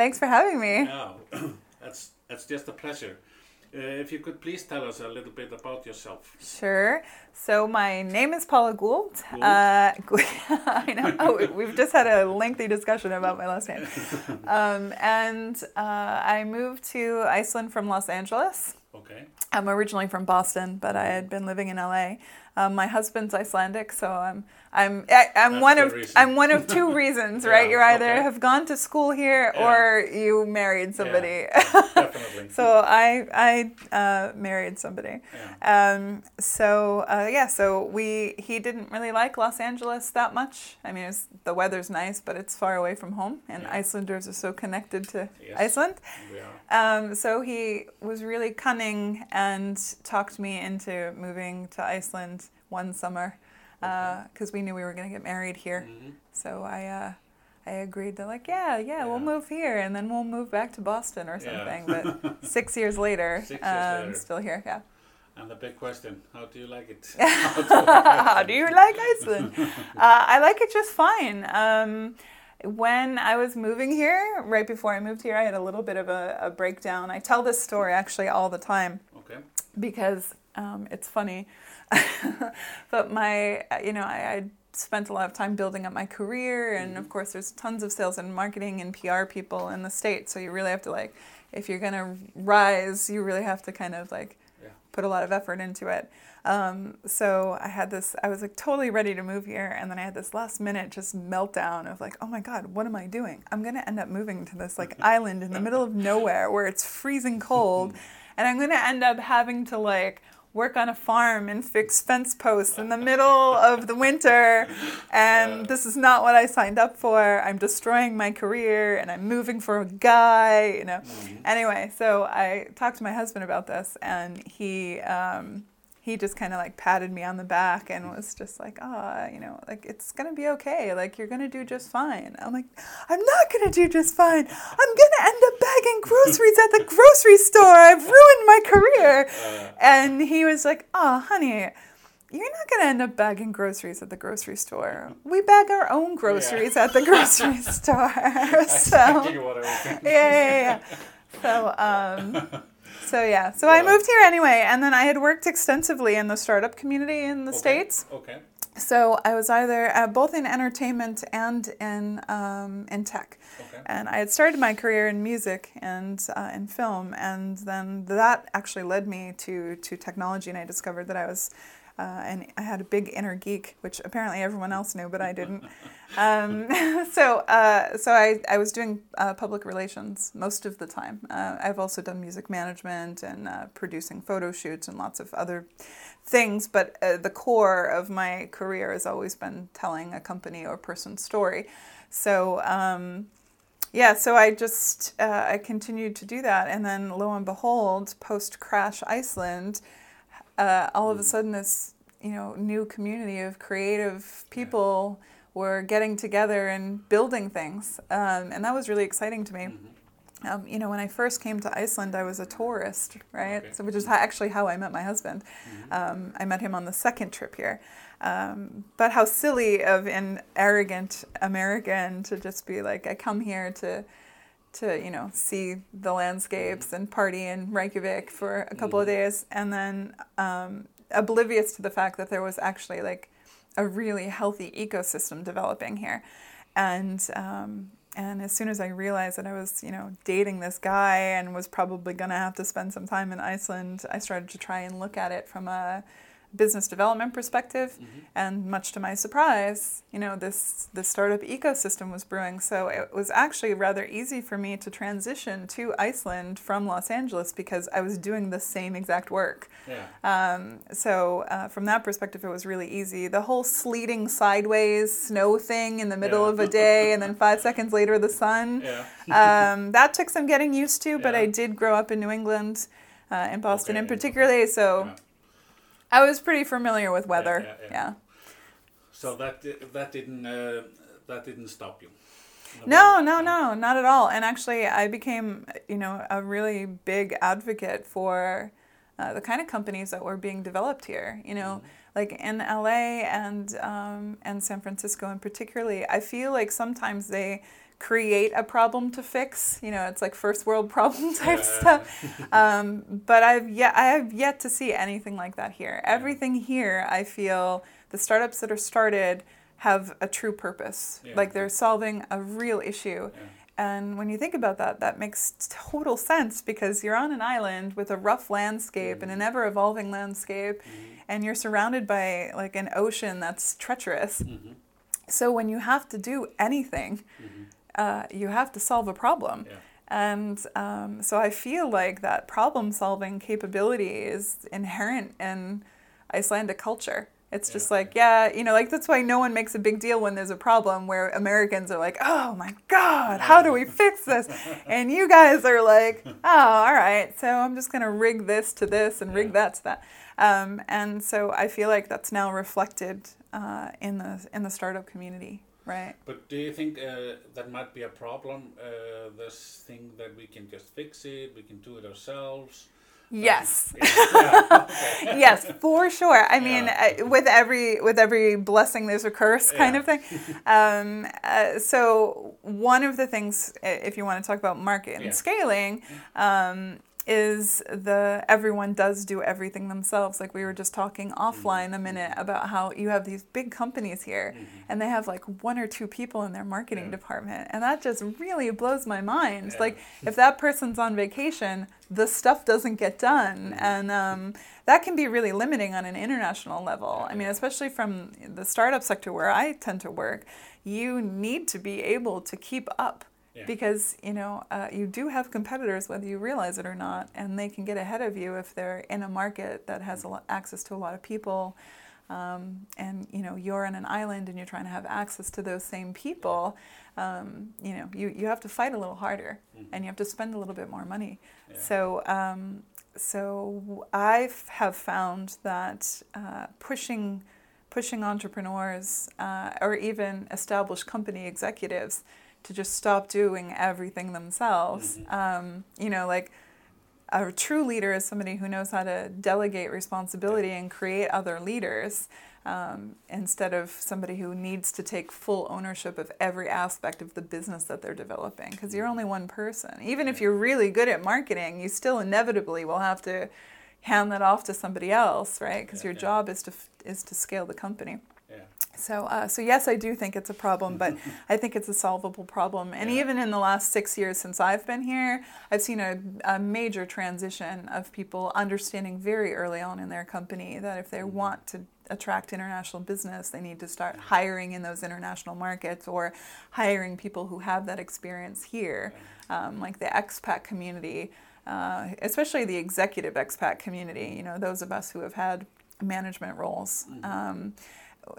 Thanks for having me. No, that's that's just a pleasure. Uh, if you could please tell us a little bit about yourself. Sure. So my name is Paula Gould. Gould. Uh, I know. Oh, we've just had a lengthy discussion about my last name. Um, and uh, I moved to Iceland from Los Angeles. Okay. I'm originally from Boston, but I had been living in LA. Um, my husband's Icelandic, so I'm I'm I, I'm That's one of reason. I'm one of two reasons, right? Yeah, You either okay. have gone to school here Yeah. or you married somebody. Definitely. so I I uh, married somebody. Yeah. Um, so uh, yeah, so we he didn't really like Los Angeles that much. I mean, was, the weather's nice, but it's far away from home, and Yeah. Icelanders are so connected to Yes. Iceland. We are. Um, so he was really cunning and talked me into moving to Iceland one summer because we knew we were going to get married here. Mhm. So I uh, I agreed to like, yeah, yeah, we'll move here and then we'll move back to Boston or Yeah. something. But six years later, Six years um, later. still here. Yeah. And the big question: How do you like it? How do you like Iceland? uh, I like it just fine. Um, when I was moving here, right before I moved here, I had a little bit of a, a breakdown. I tell this story actually all the time Okay. because um, it's funny. but my, you know, I, I spent a lot of time building up my career, and of course, there's tons of sales and marketing and PR people in the states. So you really have to like, if you're gonna rise, you really have to kind of like Yeah. put a lot of effort into it. Um, so I had this, I was like totally ready to move here, and then I had this last minute just meltdown of like, oh my god, what am I doing? I'm gonna end up moving to this like island in the middle of nowhere where it's freezing cold, and I'm gonna end up having to like work on a farm and fix fence posts in the middle of the winter, and this is not what I signed up for. I'm destroying my career, and I'm moving for a guy, you know. Anyway, so I talked to my husband about this, and he um, he just kind of like patted me on the back and was just like, ah, you know, like it's gonna be okay. Like you're gonna do just fine. I'm like, I'm not gonna do just fine. I'm gonna end up bagging groceries at the grocery store. I've ruined my career. Uh, And he was like, oh, honey. You're not gonna end up bagging groceries at the grocery store. We bag our own groceries at the grocery store. so exactly what I was yeah, yeah, yeah. So, um, so yeah. So I moved here anyway, and then I had worked extensively in the startup community in the Okay. states. Okay. So I was either uh, both in entertainment and in um, in tech. Okay. And I had started my career in music and uh, in film, and then that actually led me to to technology, and I discovered that I was. Uh, and I had a big inner geek, which apparently everyone else knew, but I didn't. Um, so, uh, so I, I was doing uh, public relations most of the time. Uh, I've also done music management and uh, producing photo shoots and lots of other things, but uh, the core of my career has always been telling a company or person's story. So, um, yeah, so I just I continued to do that, and then lo and behold, post crash Iceland, uh, all of a sudden this you know new community of creative people were getting together and building things, um, and that was really exciting to me. Um, you know, when I first came to Iceland, I was a tourist, right? Okay. So, which is actually how I met my husband. Um, I met him on the second trip here. Um, but how silly of an arrogant American to just be like, I come here to, to you know, see the landscapes and party in Reykjavik for a couple of days, and then um, oblivious to the fact that there was actually like a really healthy ecosystem developing here, and um, and as soon as I realized that I was, you know, dating this guy and was probably going to have to spend some time in Iceland, I started to try and look at it from a business development perspective. And much to my surprise, you know, this the startup ecosystem was brewing. So it was actually rather easy for me to transition to Iceland from Los Angeles because I was doing the same exact work. Yeah. Um, so uh, from that perspective, it was really easy. The whole sleeting sideways snow thing in the middle Yeah. of a day, and then five seconds later the sun. Yeah. Um, that took some getting used to, but Yeah. I did grow up in New England, uh, in Boston in Okay. particular. So Yeah. I was pretty familiar with weather. yeah, yeah. yeah. So that that didn't uh, that didn't stop you. No, no, no, not at all. And actually, I became, you know, a really big advocate for uh, the kind of companies that were being developed here. You know, like in LA and um, and San Francisco, and particularly, I feel like sometimes they create a problem to fix. You know, it's like first world problem type Yeah. stuff. Um, but I've yet I have yet to see anything like that here. Everything here, I feel the startups that are started have a true purpose. Yeah. Like they're solving a real issue. Yeah. And when you think about that, that makes total sense because you're on an island with a rough landscape and an ever evolving landscape, and you're surrounded by like an ocean that's treacherous. Mhm. So when you have to do anything, Mhm. uh, you have to solve a problem. Yeah. And um, so I feel like that problem solving capability is inherent in Icelandic culture. It's just like, yeah, you know, like that's why no one makes a big deal when there's a problem where Americans are like, oh my God, how do we fix this? And you guys are like, oh, all right, so I'm just going to rig this to this and rig Yeah. that to that. Um, and so I feel like that's now reflected uh, in the in the startup community, right? But do you think uh, that might be a problem? Uh, this thing that we can just fix it, we can do it ourselves. Yes. Yes, for sure. I mean, Yeah. uh, with every with every blessing, there's a curse, kind Yeah. of thing. Um, uh, so one of the things, if you want to talk about market and Yeah. scaling, um, is the everyone does do everything themselves. Like we were just talking offline a mm-hmm. minute about how you have these big companies here, mm-hmm. and they have like one or two people in their marketing Yeah. department, and that just really blows my mind. Yeah. Like if that person's on vacation, the stuff doesn't get done, mm-hmm. and um, that can be really limiting on an international level. I mean, especially from the startup sector where I tend to work, you need to be able to keep up Yeah. because you know uh, you do have competitors whether you realize it or not, and they can get ahead of you if they're in a market that has a lot, access to a lot of people. Um, and you know you're on an island and you're trying to have access to those same people. Um, you know you, you have to fight a little harder and you have to spend a little bit more money. Yeah. So um, so I have found that uh, pushing pushing entrepreneurs uh, or even established company executives to just stop doing everything themselves. Um, you know, like a true leader is somebody who knows how to delegate responsibility and create other leaders um, instead of somebody who needs to take full ownership of every aspect of the business that they're developing because you're only one person. Even if you're really good at marketing, you still inevitably will have to hand that off to somebody else, right? Because Yeah, your yeah. job is to is to scale the company. So, uh, so yes, I do think it's a problem, but I think it's a solvable problem. And Yeah. even in the last six years since I've been here, I've seen a, a major transition of people understanding very early on in their company that if they want to attract international business, they need to start hiring in those international markets or hiring people who have that experience here, um, like the expat community. Uh, especially the executive expat community, you know, those of us who have had management roles. Um,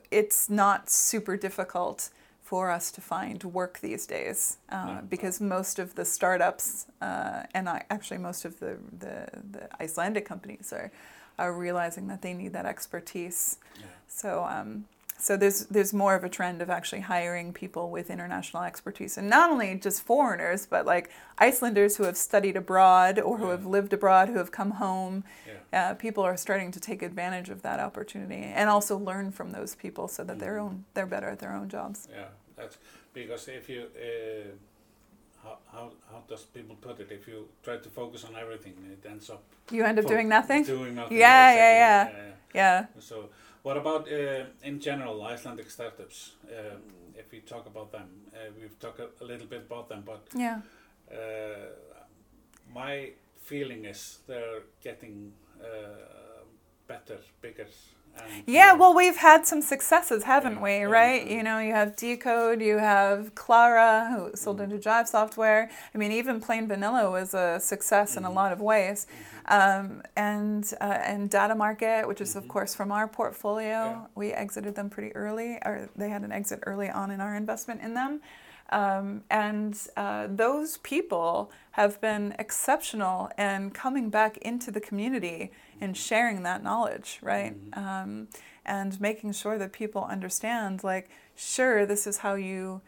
it's not super difficult for us to find work these days uh, No. because most of the startups uh, and I, actually most of the, the, the Icelandic companies are, are realizing that they need that expertise. Yeah. So, um, so there's there's more of a trend of actually hiring people with international expertise, and not only just foreigners, but like Icelanders who have studied abroad or who Yeah. have lived abroad, who have come home. Yeah. Uh, people are starting to take advantage of that opportunity and also learn from those people, so that their Mhm. own they're better at their own jobs. Yeah, that's because if you uh, how, how how does people put it? If you try to focus on everything, it ends up You end up doing nothing. Doing nothing. Yeah, yeah, exactly. Yeah. So, what about uh, in general Icelandic startups? Uh, if we talk about them, uh, we've talked a, little bit about them, but Yeah. uh, my feeling is they're getting uh, better, bigger. Yeah, well, we've had some successes, haven't Yeah, we? yeah, Right? yeah. You know, you have Decode, you have Clara, who sold Mhm. into Jive Software. I mean, even Plain Vanilla was a success in a Mhm. lot of ways. Um, and uh, and Data Market, which is of Mhm. course from our portfolio, we exited them pretty early, or they had an exit early on in our investment in them. Um, and uh, those people have been exceptional in coming back into the community and sharing that knowledge, right? Mhm. Um, and making sure that people understand, like, sure, this is how you,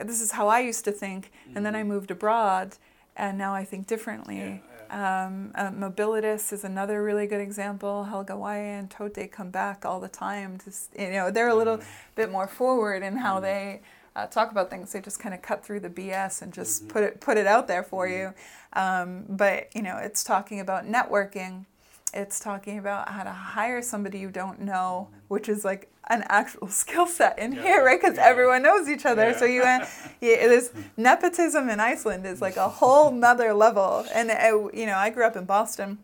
this is how I used to think, and then I Mhm. moved abroad, and now I think differently. Yeah, yeah. Um, uh, Mobilitas is another really good example. Helga Waya and Tote come back all the time. To, you know, they're a little Mhm. bit more forward in how Mm. they uh, talk about things. They just kind of cut through the BS and just mm-hmm. put it put it out there for mm-hmm. you. Um, but you know, it's talking about networking. It's talking about how to hire somebody you don't know, mm-hmm. which is like an actual skill set in yeah. here, right? Because yeah. everyone knows each other. Yeah. So you, uh, yeah, there's nepotism in Iceland is like a whole nother level. And uh, you know, I grew up in Boston,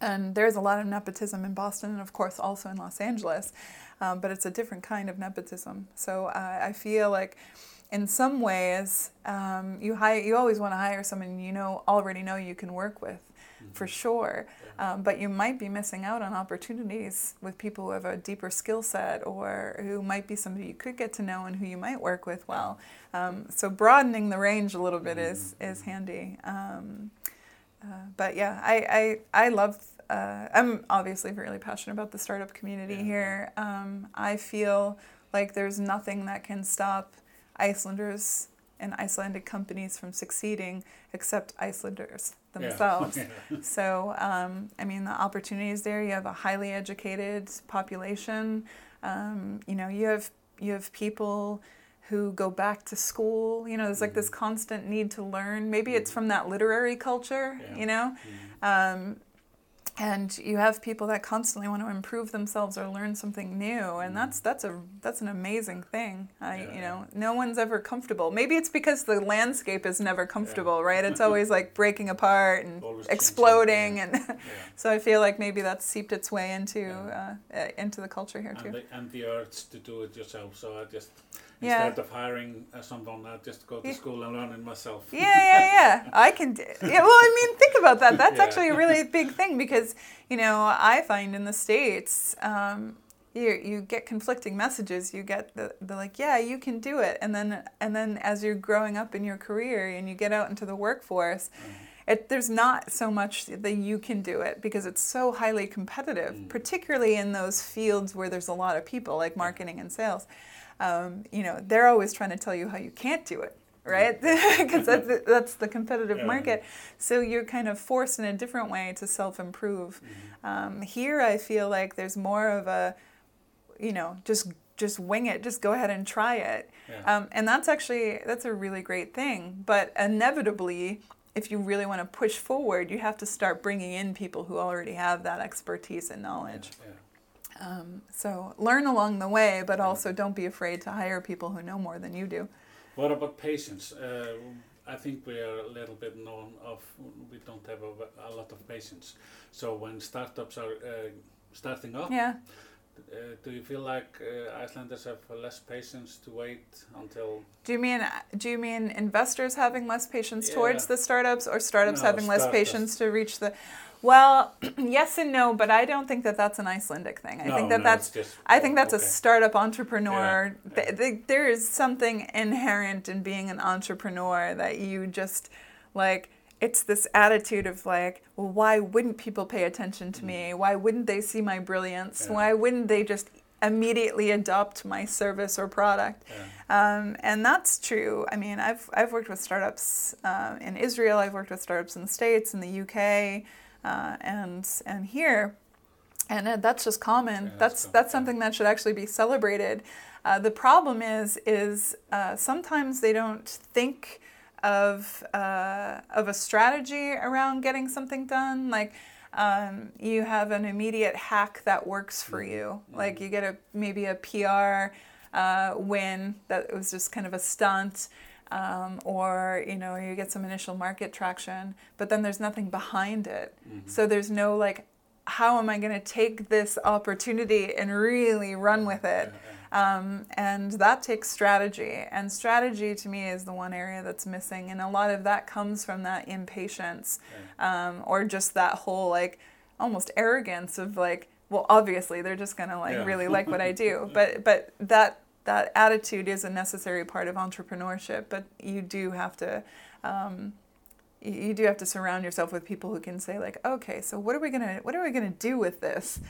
and there's a lot of nepotism in Boston, and of course also in Los Angeles um, but it's a different kind of nepotism. So uh, I feel like in some ways um, you hire you always want to hire someone you know already know you can work with mm-hmm. for sure um, but you might be missing out on opportunities with people who have a deeper skill set or who might be somebody you could get to know and who you might work with well. Um, so broadening the range a little bit is is handy. Um, uh, but yeah I, I, I love uh, I'm obviously really passionate about the startup community yeah. here. Um, I feel like there's nothing that can stop Icelanders and Icelandic companies from succeeding except Icelanders themselves. Yeah. so, um, I mean, the opportunities there. You have a highly educated population. Um, you know, you have you have people who go back to school. You know, there's like this mm-hmm. constant need to learn. Maybe it's from that literary culture. Yeah. You know, mm-hmm. um, and you have people that constantly want to improve themselves or learn something new and mm-hmm. that's that's a that's an amazing thing I, yeah. you know no one's ever comfortable maybe it's because the landscape is never comfortable yeah. right it's always like breaking apart and always exploding and so i feel like maybe that's seeped its way into uh, uh, into the culture here too the, and the urge to do it yourself so i just yeah. instead of hiring uh, someone, I just go to yeah. school and learn it myself. Yeah, yeah, yeah. I can. Do, yeah, well, I mean, think about that. That's yeah. actually a really big thing because you know I find in the states. Um, you, you get conflicting messages you get the, the like yeah you can do it and then and then as you're growing up in your career and you get out into the workforce mm. it, there's not so much that you can do it because it's so highly competitive, mm. particularly in those fields where there's a lot of people like marketing and sales um, you know, they're always trying to tell you how you can't do it, right? Because that's, the, that's the competitive yeah. market. So you're kind of forced in a different way to self improve. Mm-hmm. Um, here, I feel like there's more of a, you know, just just wing it, just go ahead and try it. Yeah. Um, and that's actually that's a really great thing. But inevitably, if you really want to push forward, you have to start bringing in people who already have that expertise and knowledge. Yeah, um, so learn along the way, but also don't be afraid to hire people who know more than you do. What about patience? Uh, I think we are a little bit known of we don't have a, a lot of patience. So when startups are uh, starting up, yeah. Uh, do you feel like uh, Icelanders have less patience to wait until? Do you mean do you mean investors having less patience yeah. towards the startups, or startups no, having startups. less patience to reach the? Well, yes and no, but I don't think that that's an Icelandic thing. I no, think that no, that's just, I think that's okay. a startup entrepreneur. Yeah, yeah. there is something inherent in being an entrepreneur that you just like it's this attitude of like, well, why wouldn't people pay attention to me? Mm. Why wouldn't they see my brilliance? Yeah. Why wouldn't they just immediately adopt my service or product? Yeah. Um, and that's true. I mean, I've, I've worked with startups uh, in Israel, I've worked with startups in the States, in the UK uh, and and here, and uh, that's just common. Yeah, that's that's, that's something that should actually be celebrated. Uh, the problem is is uh, sometimes they don't think of uh, of a strategy around getting something done. Like um, you have an immediate hack that works for mm-hmm. you. Like you get a maybe a PR uh, win that was just kind of a stunt um, or you know you get some initial market traction but then there's nothing behind it. Mm-hmm. so there's no like how am i going to take this opportunity and really run with it? um, and that takes strategy. And strategy to me is the one area that's missing. And a lot of that comes from that impatience um, or just that whole like almost arrogance of like well obviously they're just going to like yeah. really like what i do. But but that that attitude is a necessary part of entrepreneurship, but you do have to. Um, you do have to surround yourself with people who can say like okay so what are we gonna what are we gonna do with this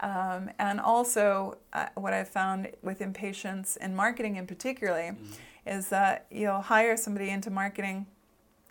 um, and also uh, what i've found with impatience in marketing in particularly mm-hmm. is that you'll hire somebody into marketing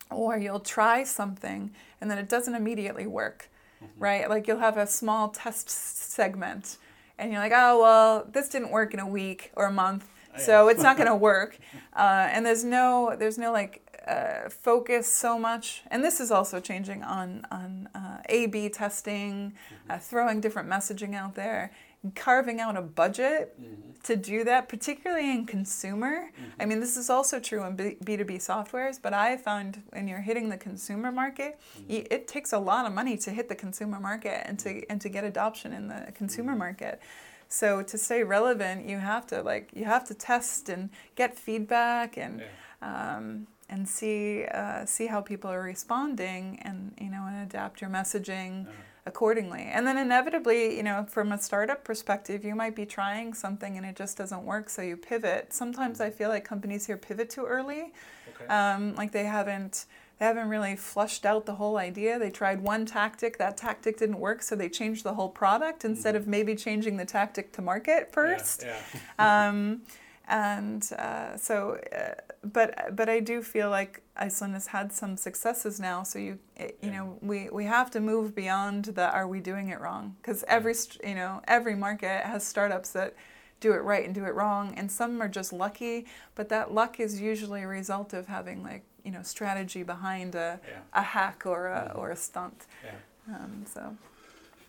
or you'll try something and then it doesn't immediately work mm-hmm. right like you'll have a small test segment and you're like, oh, well, this didn't work in a week or a month. so it's not going to work. Uh, and there's no there's no like uh, focus so much, and this is also changing on on uh, A/B testing, uh, throwing different messaging out there, carving out a budget Mm-hmm. to do that, particularly in consumer. I mean, this is also true in B two B softwares, but I found when you're hitting the consumer market, y it takes a lot of money to hit the consumer market and to and to get adoption in the consumer market. So to stay relevant, you have to like you have to test and get feedback and Yeah. um, and see uh, see how people are responding and you know and adapt your messaging Uh-huh. accordingly. And then inevitably, you know, from a startup perspective, you might be trying something and it just doesn't work, so you pivot. Sometimes I feel like companies here pivot too early, Okay. um, like they haven't they haven't really flushed out the whole idea. They tried one tactic, that tactic didn't work, so they changed the whole product instead of maybe changing the tactic to market first. Yeah. yeah. Um, and uh, so, uh, but but I do feel like Iceland has had some successes now. So you it, you Yeah. know we, we have to move beyond the are we doing it wrong? Because every st- you know every market has startups that do it right and do it wrong, and some are just lucky. But that luck is usually a result of having like you know strategy behind a, Yeah. a hack or a Mhm. or a stunt. Yeah. Um, so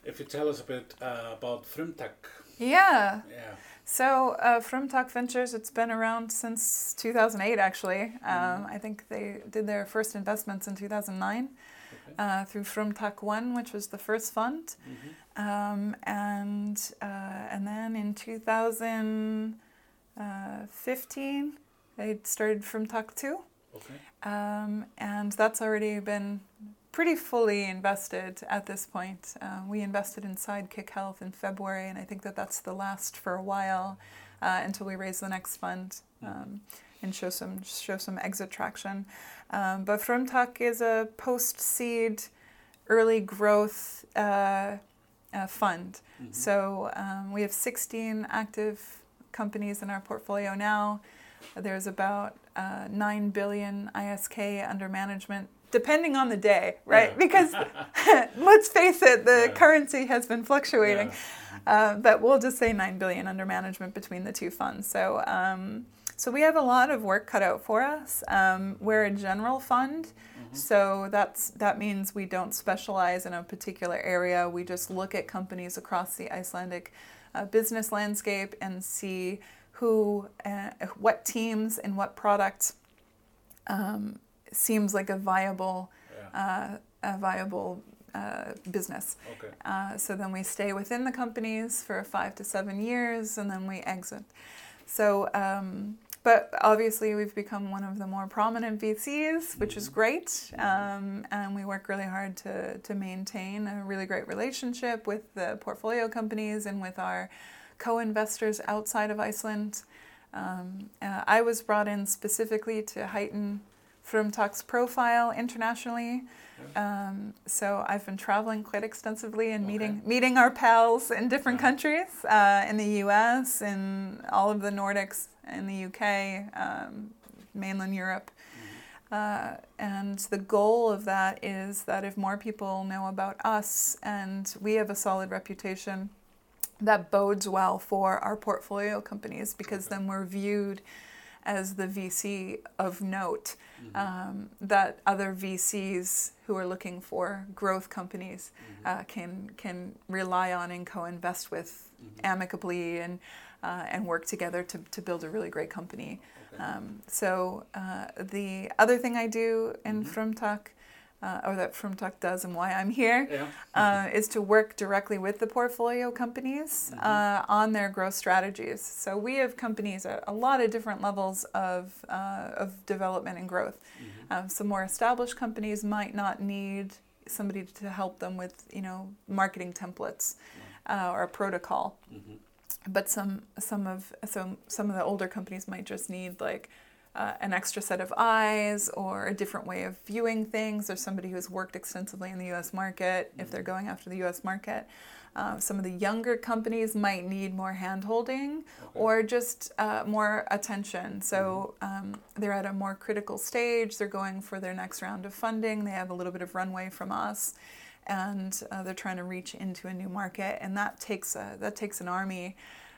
If you tell us a bit uh, about Frumtak. yeah. Yeah. So, uh, Frumtak Ventures, it's been around since 2008, actually. Um, I think they did their first investments in 2009 Okay. uh, through Frumtak One, which was the first fund. Mhm. Um, and, uh, and then in 2015, they started Frumtak Two. Okay. Um, and that's already been pretty fully invested at this point. Uh, we invested in Sidekick Health in February, and I think that that's the last for a while uh, until we raise the next fund um, and show some show some exit traction. Um, but Frumtak is a post-seed, early growth uh, uh, fund. Mhm. So um, we have 16 active companies in our portfolio now. There's about uh, 9 billion ISK under management, depending on the day, right? Yeah. Because let's face it, the Yeah. currency has been fluctuating. Uh, but we'll just say 9 billion under management between the two funds. So, um, so we have a lot of work cut out for us. Um, we're a general fund, Mhm. so that's that means we don't specialize in a particular area. We just look at companies across the Icelandic uh, business landscape and see who, uh, what teams and what product um, seems like a viable, Yeah. uh, a viable uh, business. Okay. Uh, so then we stay within the companies for five to seven years and then we exit. So, um, but obviously we've become one of the more prominent VCs, which is great. Um, and we work really hard to, to maintain a really great relationship with the portfolio companies and with our co investors outside of Iceland. Um, uh, I was brought in specifically to heighten Frumtak's profile internationally. Um, so I've been traveling quite extensively and meeting meeting our pals in different Yeah. countries, uh, in the U.S., in all of the Nordics, in the U.K., um, mainland Europe. Uh, and the goal of that is that if more people know about us and we have a solid reputation, that bodes well for our portfolio companies because Okay. then we're viewed as the VC of note Mhm. um, that other VCs who are looking for growth companies Mhm. uh, can can rely on and co-invest with Mhm. amicably and uh, and work together to, to build a really great company. Okay. Um, so uh, the other thing I do in Mhm. Frumtak, uh, or that Frumtak does, and why I'm here, Yeah. uh, is to work directly with the portfolio companies Mhm. uh, on their growth strategies. So we have companies at a lot of different levels of uh, of development and growth. Mhm. Um, some more established companies might not need somebody to help them with you know marketing templates uh, or a protocol Mhm. but some some of some some of the older companies might just need like uh, an extra set of eyes or a different way of viewing things or somebody who's worked extensively in the US market if they're going after the US market. Uh, some of the younger companies might need more handholding Okay. or just uh, more attention. So um, they're at a more critical stage, they're going for their next round of funding, they have a little bit of runway from us. And uh, they're trying to reach into a new market, and that takes a, that takes an army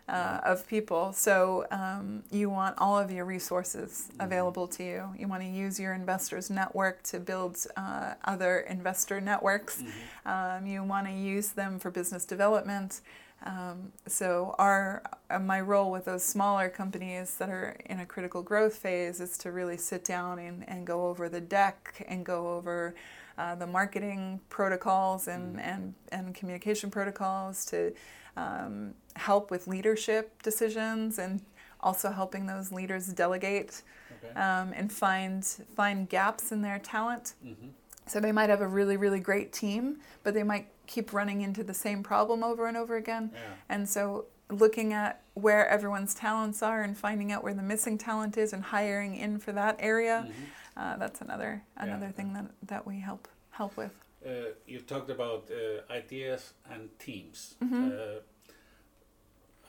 uh, of people. So um, you want all of your resources Mm-hmm. available to you. You want to use your investors' network to build uh, other investor networks. Mm-hmm. Um, you want to use them for business development. Um, so our uh, my role with those smaller companies that are in a critical growth phase is to really sit down and, and go over the deck and go over uh, the marketing protocols and, and, and communication protocols to um, help with leadership decisions and also helping those leaders delegate Okay. um, and find find gaps in their talent. Mhm. So they might have a really really great team, but they might keep running into the same problem over and over again. Yeah. And so looking at where everyone's talents are and finding out where the missing talent is and hiring in for that area, Mhm. uh, that's another another Yeah. thing that, that we help help with. Uh, you talked about uh, ideas and teams. Mhm.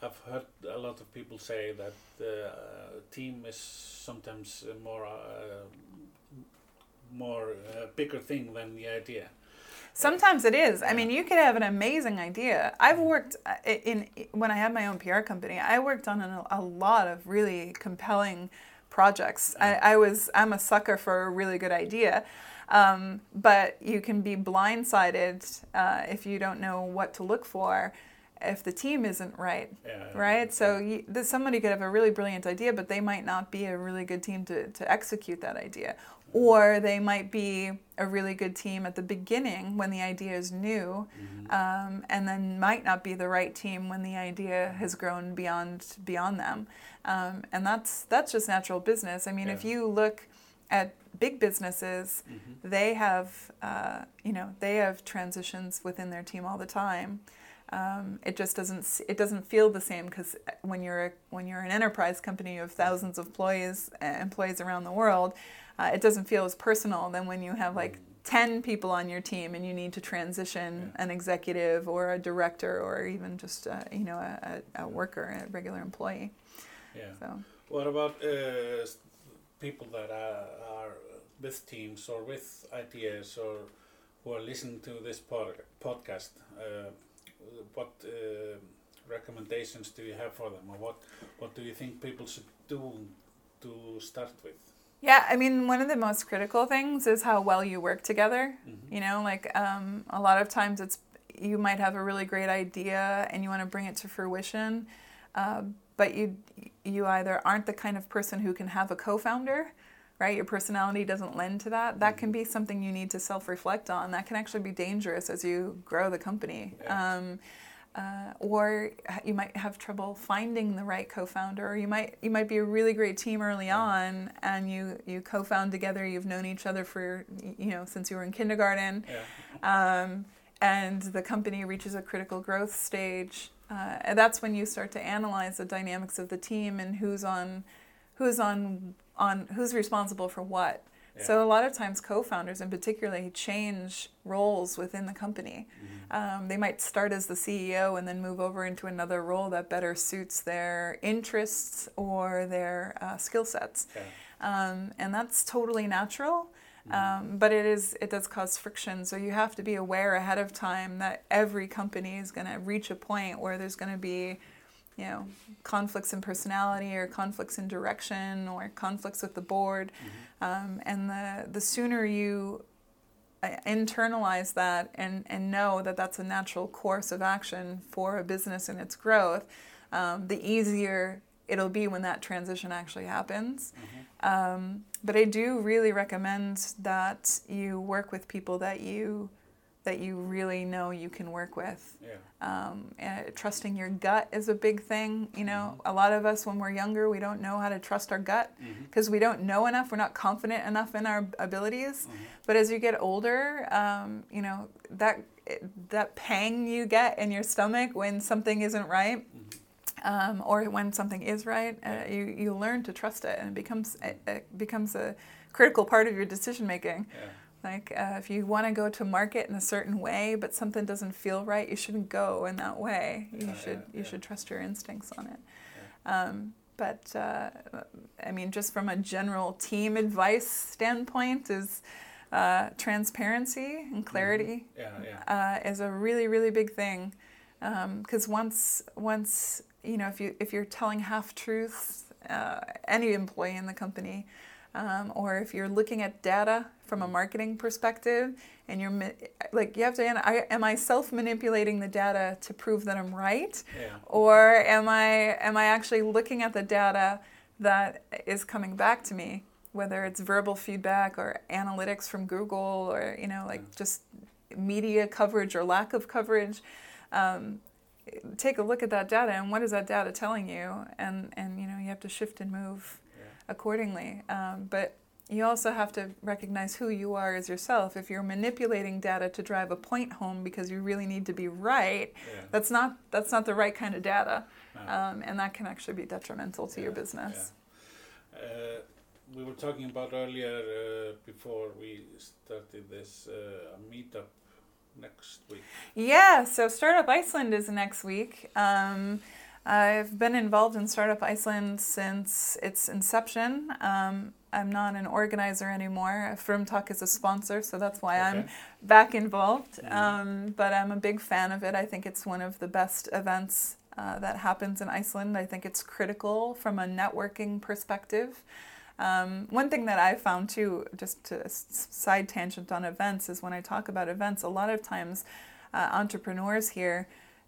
I've heard a lot of people say that the uh, team is sometimes more uh, more uh, bigger thing than the idea. Sometimes it is. I mean, you could have an amazing idea. I've worked uh, in, in when I had my own PR company. I worked on an, a lot of really compelling projects. I, I was I'm a sucker for a really good idea, um, but you can be blindsided uh, if you don't know what to look for, if the team isn't right Yeah. right? So you, this, somebody could have a really brilliant idea, but they might not be a really good team to, to execute that idea. Or they might be a really good team at the beginning when the idea is new, Mhm. um, and then might not be the right team when the idea has grown beyond beyond them. Um, and that's that's just natural business. I mean, if you look at big businesses, Mhm. they have uh, you know they have transitions within their team all the time. Um, it just doesn't it doesn't feel the same because when you're a, when you're an enterprise company you have thousands of employees uh, employees around the world, uh, it doesn't feel as personal than when you have like ten people on your team and you need to transition Yeah. an executive or a director or even just uh, you know a, a, a worker a regular employee. Yeah. So What about uh, people that are, are with teams or with ideas or who are listening to this pod- podcast? What uh, recommendations do you have for them, or what what do you think people should do to start with? yeah, I mean one of the most critical things is how well you work together. Mhm. You know, like um, a lot of times it's you might have a really great idea and you want to bring it to fruition, uh, but you you either aren't the kind of person who can have a co-founder, right? Your personality doesn't lend to that. That can be something you need to self-reflect on. That can actually be dangerous as you grow the company. Yeah. Um, uh, or you might have trouble finding the right co-founder. Or you might you might be a really great team early on, and you you co-found together. You've known each other for you know since you were in kindergarten, Yeah. um, and the company reaches a critical growth stage. Uh, and that's when you start to analyze the dynamics of the team and who's on who's on on who's responsible for what. Yeah. So a lot of times co-founders in particular change roles within the company. Mhm. Um, they might start as the CEO and then move over into another role that better suits their interests or their uh, skill sets. Yeah. Um, and that's totally natural. Mhm. Um, but it is it does cause friction. So you have to be aware ahead of time that every company is going to reach a point where there's going to be, you know, conflicts in personality or conflicts in direction or conflicts with the board. Mhm. Um, and the the sooner you uh, internalize that and, and know that that's a natural course of action for a business and its growth, um, the easier it'll be when that transition actually happens. Mhm. Um, but I do really recommend that you work with people that you that you really know you can work with. Yeah. Um, and trusting your gut is a big thing. You know, a lot of us when we're younger, we don't know how to trust our gut because we don't know enough. We're not confident enough in our abilities. Mhm. But as you get older, um, you know that that pang you get in your stomach when something isn't right, Mhm. um, or when something is right, uh, you you learn to trust it, and it becomes it, it becomes a critical part of your decision making. Yeah. Like uh, if you want to go to market in a certain way, but something doesn't feel right, you shouldn't go in that way. You Yeah, should yeah, you yeah. should trust your instincts on it. Um, but uh, I mean, just from a general team advice standpoint, is uh, transparency and clarity Yeah. Yeah. uh, is a really really big thing because once once you know, if you if you're telling half truths, uh, any employee in the company, um, or if you're looking at data from a marketing perspective, and you're like you have to, I, am I self manipulating the data to prove that I'm right, Yeah. or am I am I actually looking at the data that is coming back to me, whether it's verbal feedback or analytics from Google or you know like just media coverage or lack of coverage. Um, take a look at that data and what is that data telling you and and you know you have to shift and move Yeah. accordingly um, but you also have to recognize who you are as yourself if you're manipulating data to drive a point home because you really need to be right Yeah. that's not that's not the right kind of data No. um, and that can actually be detrimental to your Yeah, business Uh, we were talking about earlier uh, before we started this uh, meetup next week. Yeah, so Startup Iceland is next week. Um, I've been involved in Startup Iceland since its inception. Um, I'm not an organizer anymore. Frumtak is a sponsor, so that's why I'm back involved. Mhm. Um, but I'm a big fan of it. I think it's one of the best events uh, that happens in Iceland. I think it's critical from a networking perspective. Um, one thing that I found too, just to s- side tangent on events, is when I talk about events, a lot of times uh, entrepreneurs here.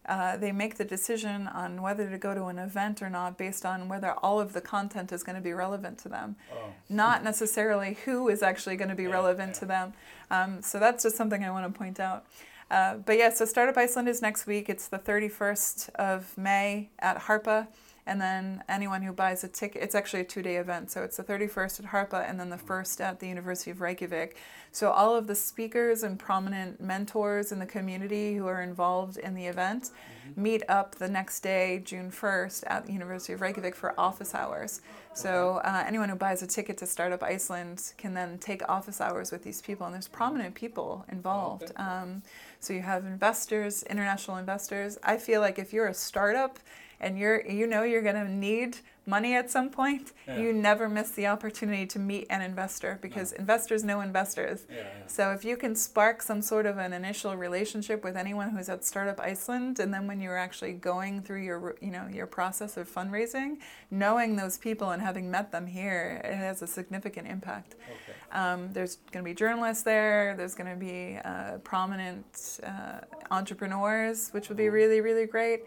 Uh, they make the decision on whether to go to an event or not based on whether all of the content is going to be relevant to them Oh, not necessarily who is actually going to be Yeah, relevant yeah. to them. Um, so that's just something I want to point out. Uh, but yeah, so Startup Iceland is next week. It's the 31st of May at Harpa. And then anyone who buys a ticket, it's actually a two day event. So it's the 31st at Harpa and then the 1st at the University of Reykjavik. So all of the speakers and prominent mentors in the community who are involved in the event meet up the next day, June 1st, at the University of Reykjavik for office hours. So uh, anyone who buys a ticket to Startup Iceland can then take office hours with these people, and there's prominent people involved. Um, so you have investors, international investors. I feel like if you're a startup and you're you know you're going to need money at some point, Yeah. you never miss the opportunity to meet an investor because investors know investors. yeah, yeah. So if you can spark some sort of an initial relationship with anyone who's at Startup Iceland, and then when you're actually going through your you know your process of fundraising, knowing those people and having met them here, it has a significant impact. Okay. Um, there's going to be journalists there. There's going to be uh, prominent uh, entrepreneurs, which would be really really great.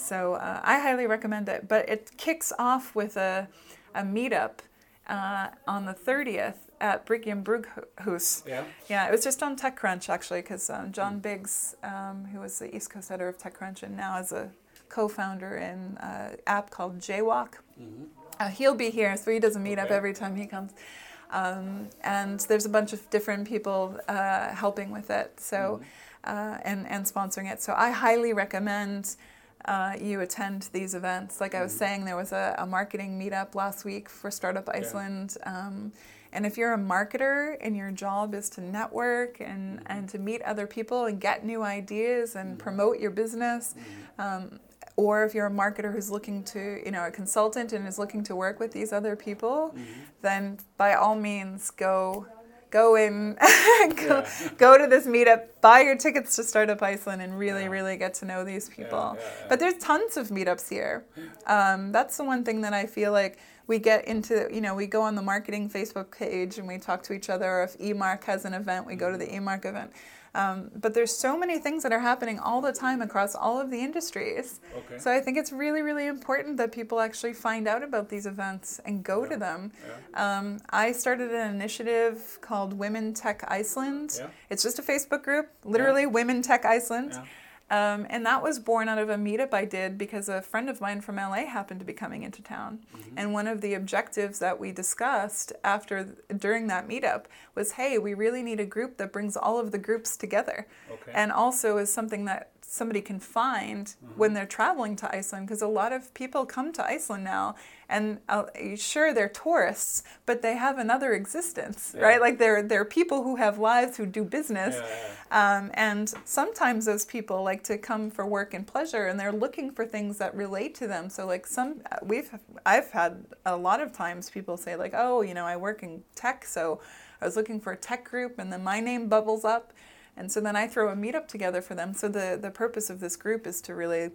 So uh, I highly recommend it. But it kicks off with a a meetup uh, on the 30th at Bryggjan Brugghús. Yeah. Yeah, it was just on TechCrunch actually, because um, John Biggs, um, who was the East Coast editor of TechCrunch and now is a co-founder in an app called Jaywalk, hmm uh, he'll be here, so he does a meetup Okay. every time he comes. Um, and there's a bunch of different people uh, helping with it, so uh, and and sponsoring it. So I highly recommend uh, you attend these events. Like I was Mhm. saying, there was a, a marketing meetup last week for Startup Iceland. Um, and if you're a marketer and your job is to network and, and to meet other people and get new ideas and promote your business, um, or if you're a marketer who's looking to, you know, a consultant and is looking to work with these other people, then by all means go go in go, Yeah. go to this meetup, buy your tickets to Startup Iceland and really, Yeah. really get to know these people. yeah. But there's tons of meetups here. Um, that's the one thing that I feel like we get into, you know, we go on the marketing Facebook page and we talk to each other, or if ÍMARK has an event, we go to the ÍMARK event. Um, but there's so many things that are happening all the time across all of the industries. Okay. So I think it's really, really important that people actually find out about these events and go to them. yeah. Um, I started an initiative called Women Tech Iceland. Yeah. It's just a Facebook group, literally Women Tech Iceland. Um, and that was born out of a meetup I did because a friend of mine from LA happened to be coming into town. Mm-hmm. And one of the objectives that we discussed after during that meetup was, hey, we really need a group that brings all of the groups together, Okay. and also is something that somebody can find Mm-hmm. when they're traveling to Iceland because a lot of people come to Iceland now and uh, sure they're tourists but they have another existence Yeah. right like they're they're people who have lives who do business yeah, um, and sometimes those people like to come for work and pleasure, and they're looking for things that relate to them. So like some we've I've had a lot of times people say like, oh, you know, I work in tech, so I was looking for a tech group, and then my name bubbles up, and so then I throw a meetup together for them. So the the purpose of this group is to really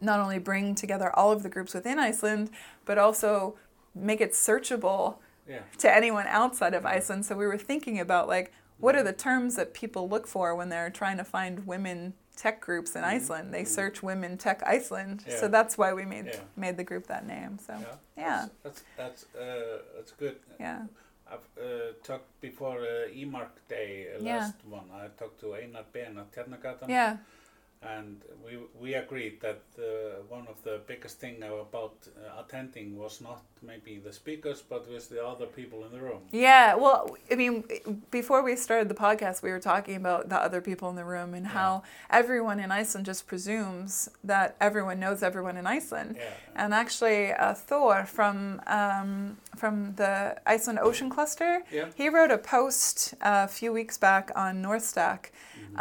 not only bring together all of the groups within Iceland, but also make it searchable Yeah. to anyone outside of Iceland. So we were thinking about like what are the terms that people look for when they're trying to find women tech groups in Iceland? They search women tech Iceland. So Mm-hmm. That's why we made Yeah. made the group that name. So Yeah. yeah. That's that's that's, uh, that's good. yeah. I've uh, talked before uh, eMark Day, uh, Yeah. last one. I talked to Einar Ben at Tjarnagatan. Yeah. And we we agreed that uh, one of the biggest thing about uh, attending was not maybe the speakers but was the other people in the room Yeah, well, I mean, before we started the podcast, we were talking about the other people in the room and how everyone in Iceland just presumes that everyone knows everyone in Iceland. yeah And actually, uh, Thor from um, from the Iceland Ocean Cluster, Yeah. he wrote a post uh, a few weeks back on Northstack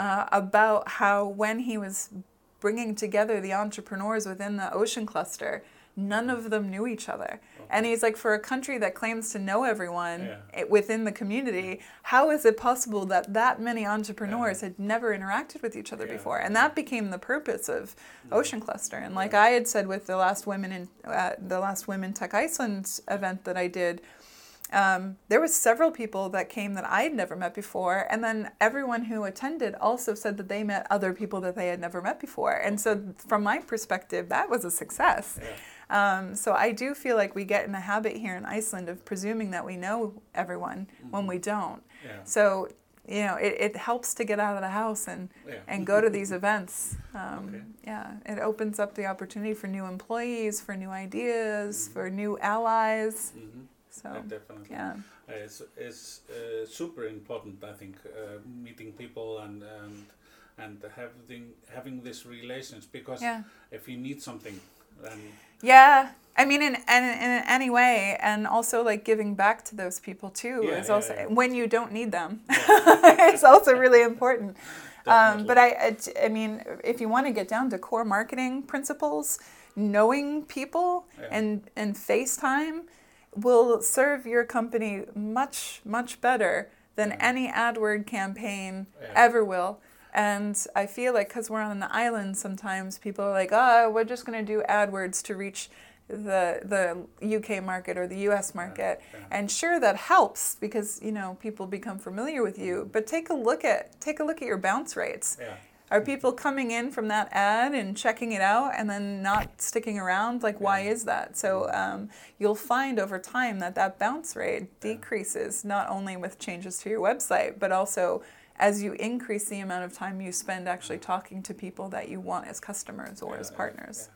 uh, about how when he was bringing together the entrepreneurs within the Ocean Cluster, none of them knew each other. And he's like, for a country that claims to know everyone Yeah. it, within the community, how is it possible that that many entrepreneurs had never interacted with each other Yeah. before? And that became the purpose of Ocean Cluster. And like I had said with the last women in uh, the last Women Tech Iceland event that I did, um, there was several people that came that I had never met before, and then everyone who attended also said that they met other people that they had never met before. And so, from my perspective, that was a success. yeah Um, so I do feel like we get in a habit here in Iceland of presuming that we know everyone when we don't. yeah So you know, it, it helps to get out of the house and yeah and go to these events. Um, Okay. Yeah, it opens up the opportunity for new employees, for new ideas, for new allies. hmm So yeah, definitely yeah, Uh, it's it's uh, super important I think uh, meeting people and and and having having these relations because yeah, if you need something then yeah. I mean, in, in in any way, and also like giving back to those people too Yeah, is yeah, also when you don't need them. It's also really important. Um, but I, I mean, if you want to get down to core marketing principles, knowing people and and FaceTime will serve your company much much better than Yeah. any AdWord campaign Yeah. ever will. And I feel like because we're on the island, sometimes people are like, "Oh, we're just going to do AdWords to reach the the UK market or the US market." yeah. And sure, that helps because you know people become familiar with you. Mm. But take a look at take a look at your bounce rates. yeah Are people coming in from that ad and checking it out and then not sticking around? Like, why is that? So um, you'll find over time that that bounce rate decreases not only with changes to your website, but also as you increase the amount of time you spend actually talking to people that you want as customers or as partners.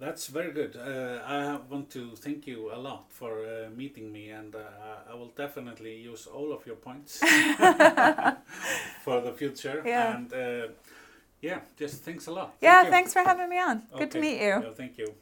Yeah. Yeah. That's very good. Uh, I want to thank you a lot for uh, meeting me, and uh, I will definitely use all of your points for the future. Yeah. And uh, yeah, just thanks a lot. Yeah, Thank you. thanks for having me on. Good to meet you. Yeah, thank you.